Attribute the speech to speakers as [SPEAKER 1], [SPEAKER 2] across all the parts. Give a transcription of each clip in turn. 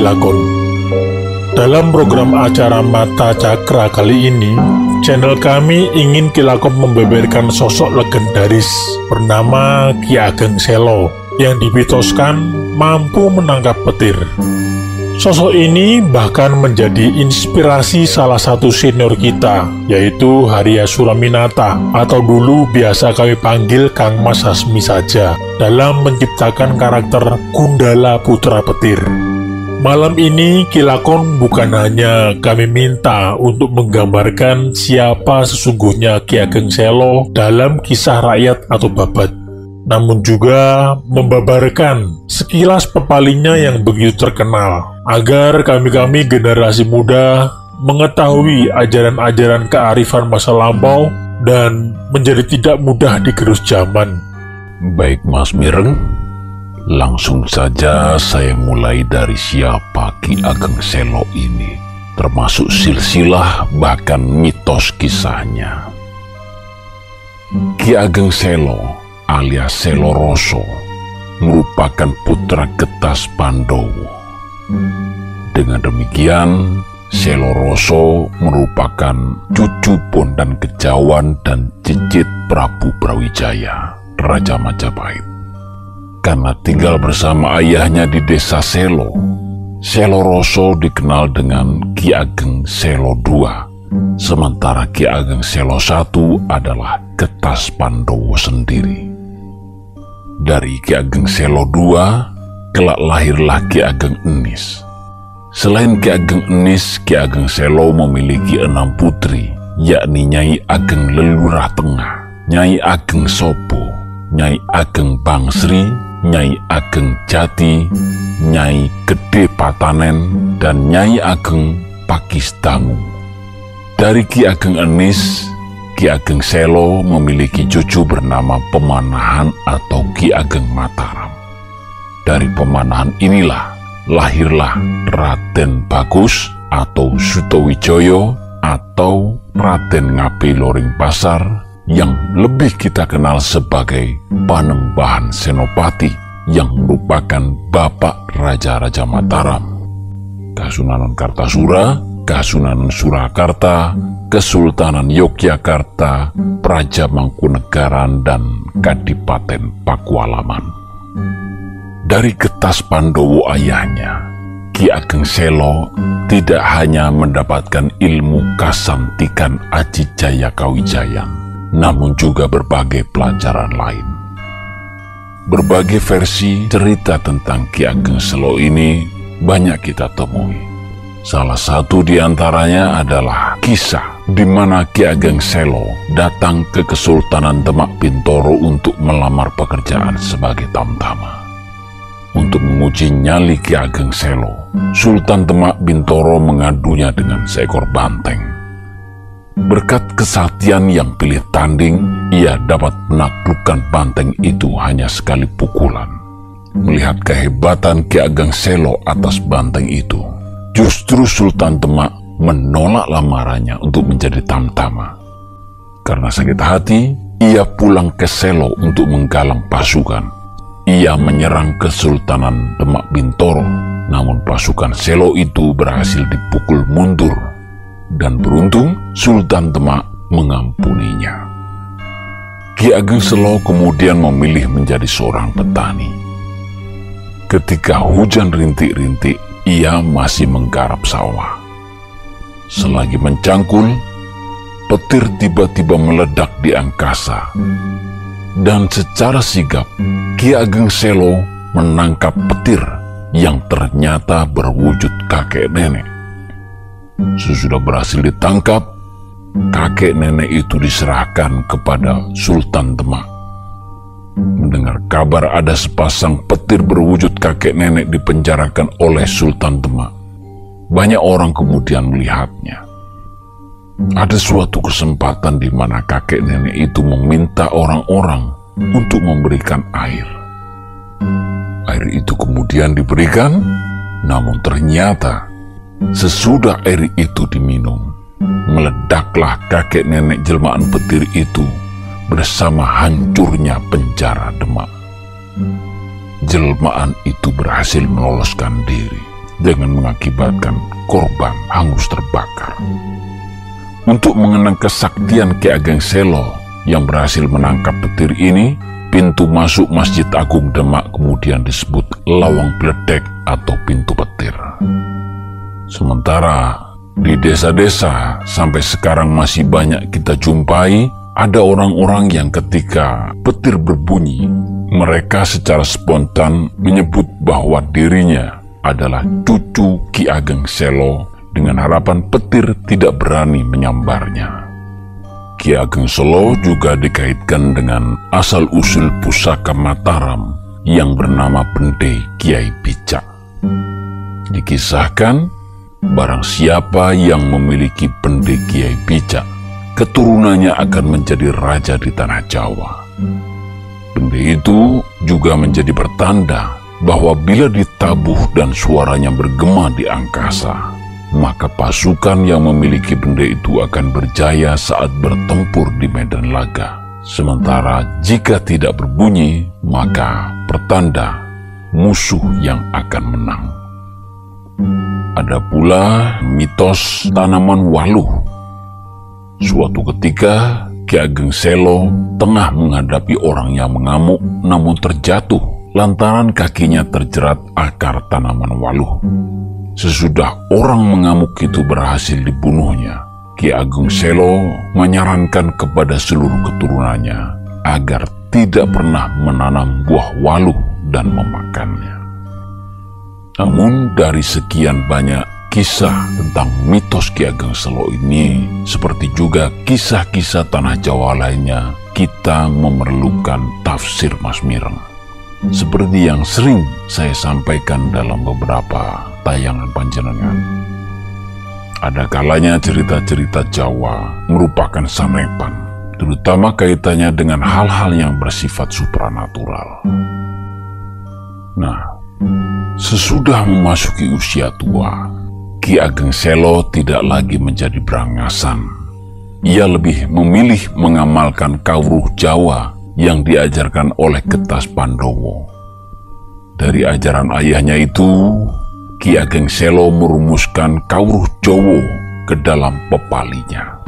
[SPEAKER 1] Kilakon. Dalam program acara Mata Cakra kali ini, channel kami ingin Kilakon membeberkan sosok legendaris bernama Ki Ageng Selo yang dimitoskan mampu menangkap petir. Sosok ini bahkan menjadi inspirasi salah satu senior kita, yaitu Haria Suraminata, atau dulu biasa kami panggil Kang Mas Hasmi saja, dalam menciptakan karakter Gundala Putra Petir. Malam ini Kilakon bukan hanya kami minta untuk menggambarkan siapa sesungguhnya Ki Ageng Selo dalam kisah rakyat atau babat, namun juga membabarkan sekilas pepalinya yang begitu terkenal agar kami-kami generasi muda mengetahui ajaran-ajaran kearifan masa lampau dan menjadi tidak mudah digerus zaman.
[SPEAKER 2] Baik Mas Mireng, langsung saja saya mulai dari siapa Ki Ageng Selo ini, termasuk silsilah bahkan mitos kisahnya. Ki Ageng Selo alias Selo Roso merupakan putra Getas Pandowo dengan demikian, Seloroso merupakan cucu Bondan Kejawan dan cicit Prabu Brawijaya, Raja Majapahit. Karena tinggal bersama ayahnya di desa Selo, Seloroso dikenal dengan Ki Ageng Selo II, sementara Ki Ageng Selo I adalah Getas Pandowo sendiri. Dari Ki Ageng Selo II, kelak lahirlah Ki Ageng Enis. Selain Ki Ageng Enis, Ki Ageng Selo memiliki enam putri, yakni Nyai Ageng Lelurah Tengah, Nyai Ageng Sopo, Nyai Ageng Bangsri, Nyai Ageng Jati, Nyai Gede Patanen, dan Nyai Ageng Pakistangu. Dari Ki Ageng Enis, Ki Ageng Selo memiliki cucu bernama Pemanahan atau Ki Ageng Mataram. Dari pemanahan inilah lahirlah Raden Bagus atau Sutowijoyo atau Raden Ngapi Loring Pasar yang lebih kita kenal sebagai Panembahan Senopati yang merupakan bapak Raja-Raja Mataram. Kasunanan Kartasura, Kasunanan Surakarta, Kesultanan Yogyakarta, Praja Mangkunegaran, dan Kadipaten Pakualaman. Dari getas Pandowo ayahnya, Ki Ageng Selo tidak hanya mendapatkan ilmu kasantikan Aji Jaya Kawijayan, namun juga berbagai pelajaran lain. Berbagai versi cerita tentang Ki Ageng Selo ini banyak kita temui. Salah satu di antaranya adalah kisah di mana Ki Ageng Selo datang ke Kesultanan Demak Bintoro untuk melamar pekerjaan sebagai tamtama untuk menguji nyali Ki Ageng Selo, Sultan Demak Bintoro mengadunya dengan seekor banteng. Berkat kesatian yang pilih tanding, ia dapat menaklukkan banteng itu hanya sekali pukulan. Melihat kehebatan Ki Ageng Selo atas banteng itu, justru Sultan Demak menolak lamarannya untuk menjadi tamtama. Karena sakit hati, ia pulang ke Selo untuk menggalang pasukan ia menyerang Kesultanan Demak Bintoro, namun pasukan Selo itu berhasil dipukul mundur, dan beruntung Sultan Demak mengampuninya. Ki Ageng Selo kemudian memilih menjadi seorang petani. Ketika hujan rintik-rintik, ia masih menggarap sawah. Selagi mencangkul, petir tiba-tiba meledak di angkasa dan secara sigap Ki Ageng Selo menangkap petir yang ternyata berwujud kakek nenek. Sesudah berhasil ditangkap, kakek nenek itu diserahkan kepada Sultan Demak. Mendengar kabar ada sepasang petir berwujud kakek nenek dipenjarakan oleh Sultan Demak, banyak orang kemudian melihatnya. Ada suatu kesempatan di mana kakek nenek itu meminta orang-orang untuk memberikan air. Air itu kemudian diberikan, namun ternyata sesudah air itu diminum, meledaklah kakek nenek jelmaan petir itu bersama hancurnya penjara Demak. jelmaan itu berhasil meloloskan diri dengan mengakibatkan korban hangus terbakar. Untuk mengenang kesaktian Ki Ageng Selo yang berhasil menangkap petir ini, pintu masuk Masjid Agung Demak kemudian disebut Lawang Bledek atau pintu petir. Sementara di desa-desa sampai sekarang masih banyak kita jumpai ada orang-orang yang ketika petir berbunyi, mereka secara spontan menyebut bahwa dirinya adalah cucu Ki Ageng Selo dengan harapan petir tidak berani menyambarnya. Ki Ageng Selo juga dikaitkan dengan asal-usul pusaka Mataram yang bernama Bende Kiai Bicak. Dikisahkan, barang siapa yang memiliki Bende Kiai Bicak, keturunannya akan menjadi raja di tanah Jawa. Bende itu juga menjadi pertanda bahwa bila ditabuh dan suaranya bergema di angkasa, maka pasukan yang memiliki benda itu akan berjaya saat bertempur di medan laga. Sementara jika tidak berbunyi, maka pertanda musuh yang akan menang. Ada pula mitos tanaman waluh. Suatu ketika, Ki Ageng Selo tengah menghadapi orang yang mengamuk namun terjatuh lantaran kakinya terjerat akar tanaman waluh. Sesudah orang mengamuk itu berhasil dibunuhnya, Ki Agung Selo menyarankan kepada seluruh keturunannya agar tidak pernah menanam buah waluh dan memakannya. Namun dari sekian banyak kisah tentang mitos Ki Ageng Selo ini, seperti juga kisah-kisah tanah Jawa lainnya, kita memerlukan tafsir Mas Mireng seperti yang sering saya sampaikan dalam beberapa tayangan panjenengan. Ada kalanya cerita-cerita Jawa merupakan sanepan, terutama kaitannya dengan hal-hal yang bersifat supranatural. Nah, sesudah memasuki usia tua, Ki Ageng Selo tidak lagi menjadi berangasan. Ia lebih memilih mengamalkan kawruh Jawa yang diajarkan oleh Ketas Pandowo. Dari ajaran ayahnya itu, Ki Ageng Selo merumuskan Kawruh Jowo ke dalam pepalinya.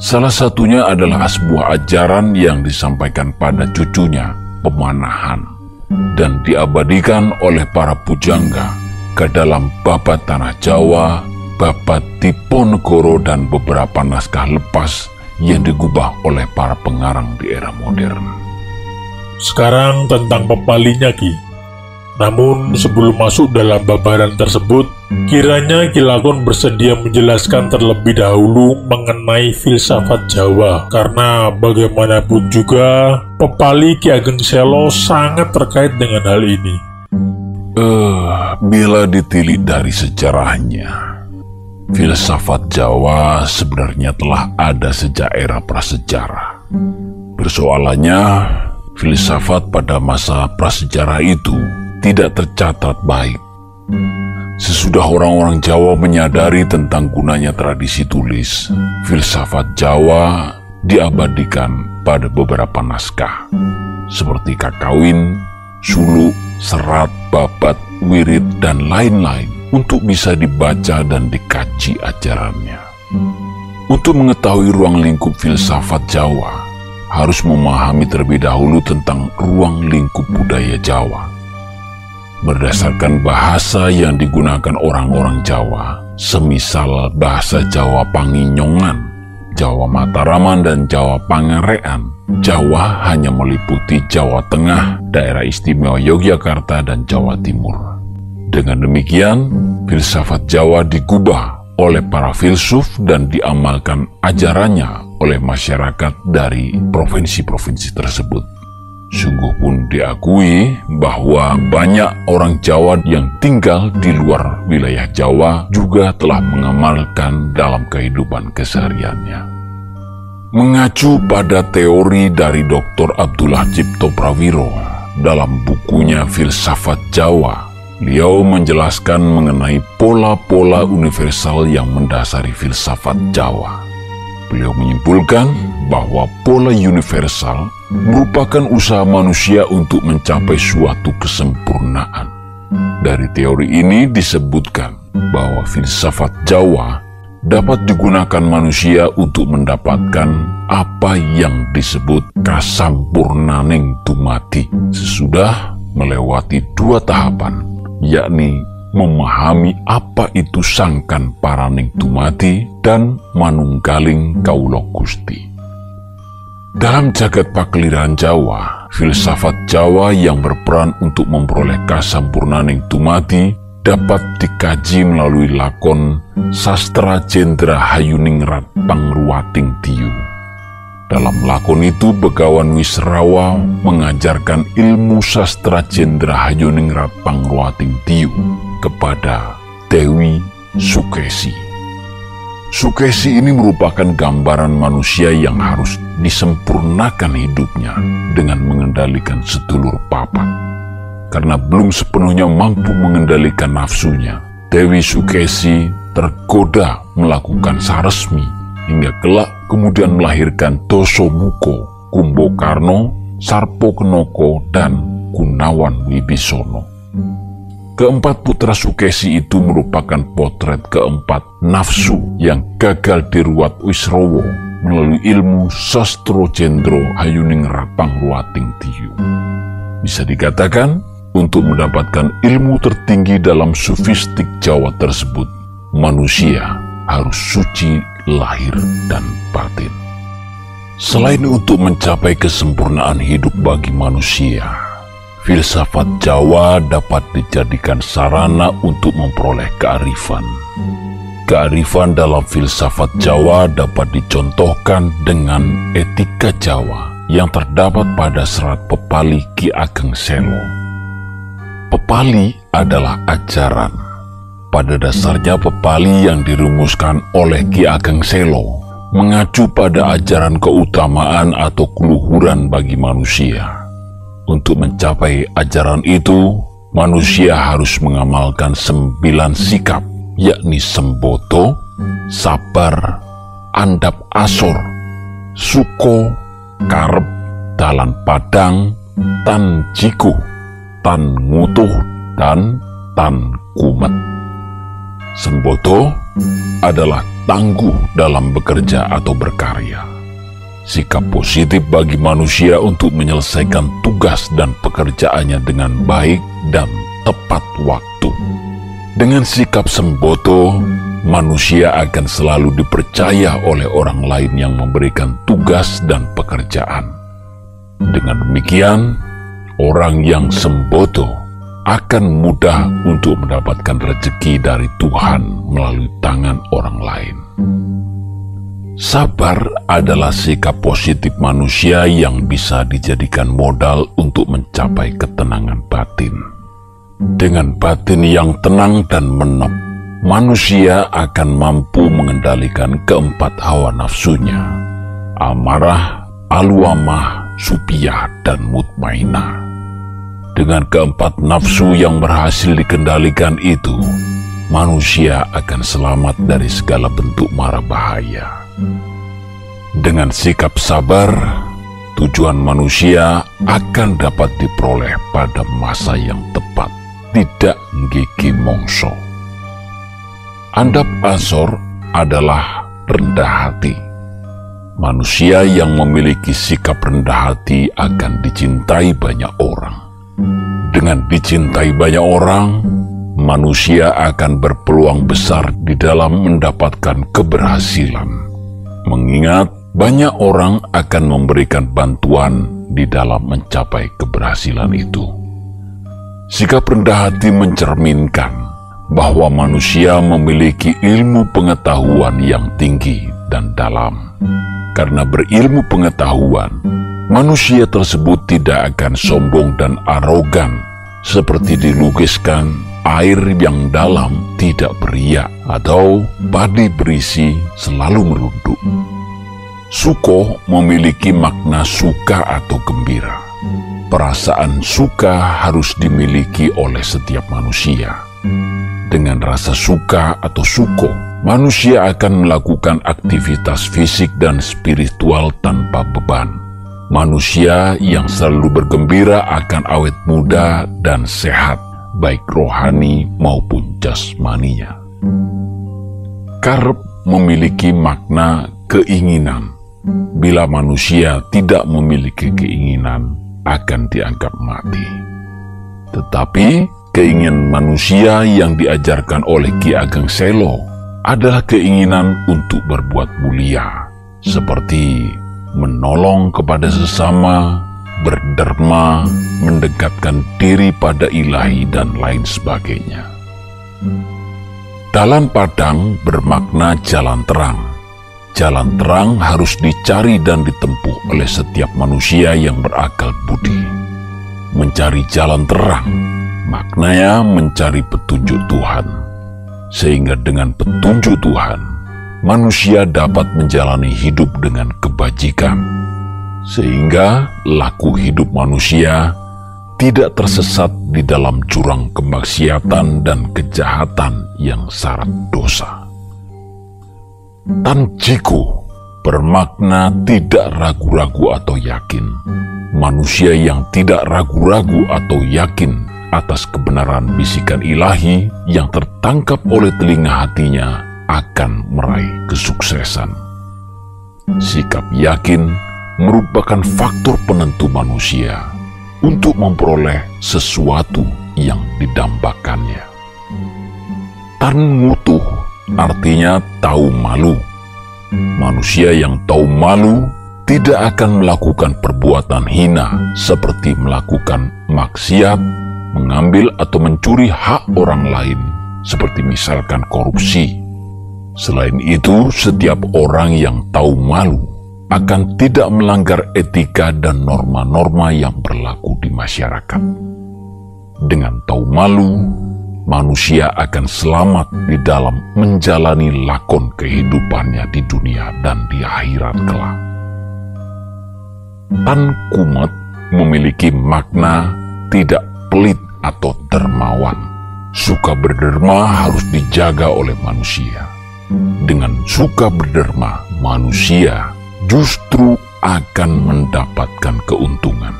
[SPEAKER 2] Salah satunya adalah sebuah ajaran yang disampaikan pada cucunya, pemanahan, dan diabadikan oleh para pujangga ke dalam babat Tanah Jawa, babat Diponegoro, dan beberapa naskah lepas yang digubah oleh para pengarang di era modern.
[SPEAKER 1] Sekarang tentang pepalinya Ki. Namun sebelum masuk dalam babaran tersebut, kiranya Kilakon bersedia menjelaskan terlebih dahulu mengenai filsafat Jawa. Karena bagaimanapun juga, pepali Ki Ageng Selo sangat terkait dengan hal ini.
[SPEAKER 2] Eh, uh, bila ditilik dari sejarahnya, Filsafat Jawa sebenarnya telah ada sejak era prasejarah. Persoalannya, filsafat pada masa prasejarah itu tidak tercatat baik. Sesudah orang-orang Jawa menyadari tentang gunanya tradisi tulis, filsafat Jawa diabadikan pada beberapa naskah, seperti kakawin, suluk, serat, babat, wirid, dan lain-lain untuk bisa dibaca dan dikaji ajarannya. Untuk mengetahui ruang lingkup filsafat Jawa, harus memahami terlebih dahulu tentang ruang lingkup budaya Jawa. Berdasarkan bahasa yang digunakan orang-orang Jawa, semisal bahasa Jawa Panginyongan, Jawa Mataraman, dan Jawa Pangarean, Jawa hanya meliputi Jawa Tengah, daerah istimewa Yogyakarta, dan Jawa Timur. Dengan demikian, filsafat Jawa digubah oleh para filsuf dan diamalkan ajarannya oleh masyarakat dari provinsi-provinsi tersebut. Sungguh pun diakui bahwa banyak orang Jawa yang tinggal di luar wilayah Jawa juga telah mengamalkan dalam kehidupan kesehariannya. Mengacu pada teori dari Dr. Abdullah Cipto Prawiro dalam bukunya Filsafat Jawa Beliau menjelaskan mengenai pola-pola universal yang mendasari filsafat Jawa. Beliau menyimpulkan bahwa pola universal merupakan usaha manusia untuk mencapai suatu kesempurnaan. Dari teori ini disebutkan bahwa filsafat Jawa dapat digunakan manusia untuk mendapatkan apa yang disebut kasampurnaning tumati sesudah melewati dua tahapan, yakni memahami apa itu sangkan paraning tumati dan manunggaling kaulo gusti. Dalam jagat pakliran Jawa, filsafat Jawa yang berperan untuk memperoleh kasampurnaning tumati dapat dikaji melalui lakon Sastra Jendra Hayuningrat Pangruating Tiu. Dalam lakon itu, Begawan Wisrawa mengajarkan ilmu sastra Jendra Hayuningrat Pangruating Tiu kepada Dewi Sukesi. Sukesi ini merupakan gambaran manusia yang harus disempurnakan hidupnya dengan mengendalikan sedulur papat. Karena belum sepenuhnya mampu mengendalikan nafsunya, Dewi Sukesi tergoda melakukan saresmi hingga kelak kemudian melahirkan Tosomuko, Kumbokarno, Sarpo Kenoko, dan Gunawan Wibisono. Keempat putra Sukesi itu merupakan potret keempat nafsu yang gagal diruat Wisrowo melalui ilmu sastro jendro hayuning rapang ruating tiu. Bisa dikatakan, untuk mendapatkan ilmu tertinggi dalam sufistik Jawa tersebut, manusia harus suci lahir dan batin. Selain untuk mencapai kesempurnaan hidup bagi manusia, filsafat Jawa dapat dijadikan sarana untuk memperoleh kearifan. Kearifan dalam filsafat Jawa dapat dicontohkan dengan etika Jawa yang terdapat pada serat Pepali Ki Ageng Selo. Pepali adalah ajaran. Pada dasarnya Pepali yang dirumuskan oleh Ki Ageng Selo mengacu pada ajaran keutamaan atau keluhuran bagi manusia untuk mencapai ajaran itu, manusia harus mengamalkan sembilan sikap, yakni semboto, sabar, andap asor, suko, karep, dalan padang, tan jiku, tan ngutuh, dan tan kumet. Semboto adalah tangguh dalam bekerja atau berkarya sikap positif bagi manusia untuk menyelesaikan tugas dan pekerjaannya dengan baik dan tepat waktu. Dengan sikap semboto, manusia akan selalu dipercaya oleh orang lain yang memberikan tugas dan pekerjaan. Dengan demikian, orang yang semboto akan mudah untuk mendapatkan rezeki dari Tuhan melalui tangan orang lain. Sabar adalah sikap positif manusia yang bisa dijadikan modal untuk mencapai ketenangan batin. Dengan batin yang tenang dan menep, manusia akan mampu mengendalikan keempat hawa nafsunya, amarah, aluamah, supiah, dan mutmainah. Dengan keempat nafsu yang berhasil dikendalikan itu, manusia akan selamat dari segala bentuk mara bahaya. Dengan sikap sabar, tujuan manusia akan dapat diperoleh pada masa yang tepat, tidak gigi mongso. Andap Azor adalah rendah hati. Manusia yang memiliki sikap rendah hati akan dicintai banyak orang. Dengan dicintai banyak orang, manusia akan berpeluang besar di dalam mendapatkan keberhasilan mengingat banyak orang akan memberikan bantuan di dalam mencapai keberhasilan itu. Sikap rendah hati mencerminkan bahwa manusia memiliki ilmu pengetahuan yang tinggi dan dalam. Karena berilmu pengetahuan, manusia tersebut tidak akan sombong dan arogan seperti dilukiskan air yang dalam tidak beriak atau padi berisi selalu merunduk. Suko memiliki makna suka atau gembira. Perasaan suka harus dimiliki oleh setiap manusia. Dengan rasa suka atau suko, manusia akan melakukan aktivitas fisik dan spiritual tanpa beban. Manusia yang selalu bergembira akan awet muda dan sehat, baik rohani maupun jasmaninya. Karep memiliki makna keinginan. Bila manusia tidak memiliki keinginan, akan dianggap mati. Tetapi keinginan manusia yang diajarkan oleh Ki Ageng Selo adalah keinginan untuk berbuat mulia, seperti menolong kepada sesama, berderma, mendekatkan diri pada ilahi, dan lain sebagainya. Dalam Padang bermakna jalan terang. Jalan terang harus dicari dan ditempuh oleh setiap manusia yang berakal budi. Mencari jalan terang, maknanya mencari petunjuk Tuhan. Sehingga dengan petunjuk Tuhan, manusia dapat menjalani hidup dengan kebajikan. Sehingga laku hidup manusia tidak tersesat di dalam jurang kemaksiatan dan kejahatan yang syarat dosa. Tanjiku bermakna tidak ragu-ragu atau yakin. Manusia yang tidak ragu-ragu atau yakin atas kebenaran bisikan ilahi yang tertangkap oleh telinga hatinya akan meraih kesuksesan. Sikap yakin merupakan faktor penentu manusia untuk memperoleh sesuatu yang didambakannya. Tan mutuh artinya tahu malu. Manusia yang tahu malu tidak akan melakukan perbuatan hina seperti melakukan maksiat, mengambil atau mencuri hak orang lain, seperti misalkan korupsi. Selain itu, setiap orang yang tahu malu akan tidak melanggar etika dan norma-norma yang berlaku di masyarakat. Dengan tahu malu, manusia akan selamat di dalam menjalani lakon kehidupannya di dunia dan di akhirat kelak. Tan kumet memiliki makna tidak pelit atau dermawan. Suka berderma harus dijaga oleh manusia. Dengan suka berderma, manusia justru akan mendapatkan keuntungan.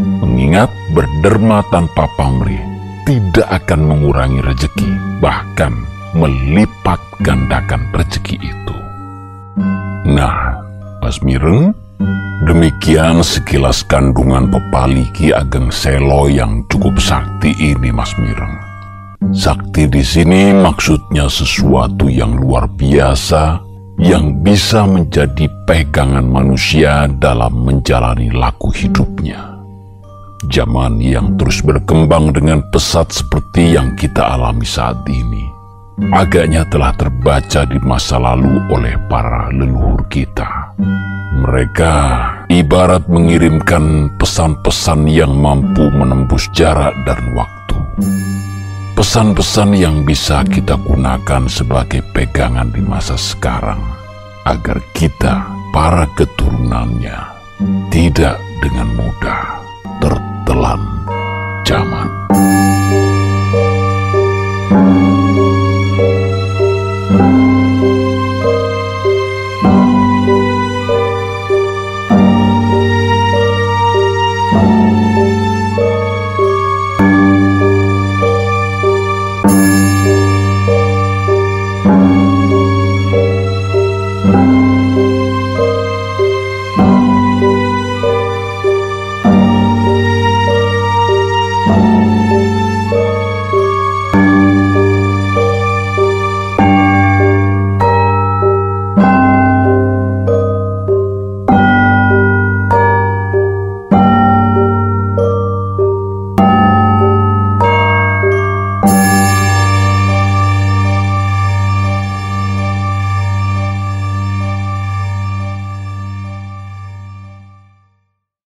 [SPEAKER 2] Mengingat berderma tanpa pamrih tidak akan mengurangi rezeki, bahkan melipat gandakan rezeki itu. Nah, Mas Mireng, demikian sekilas kandungan pepali Ki Ageng Selo yang cukup sakti ini, Mas Mireng. Sakti di sini maksudnya sesuatu yang luar biasa yang bisa menjadi pegangan manusia dalam menjalani laku hidupnya. Zaman yang terus berkembang dengan pesat seperti yang kita alami saat ini, agaknya telah terbaca di masa lalu oleh para leluhur kita. Mereka ibarat mengirimkan pesan-pesan yang mampu menembus jarak dan waktu pesan-pesan yang bisa kita gunakan sebagai pegangan di masa sekarang, agar kita, para keturunannya, tidak dengan mudah tertelan zaman.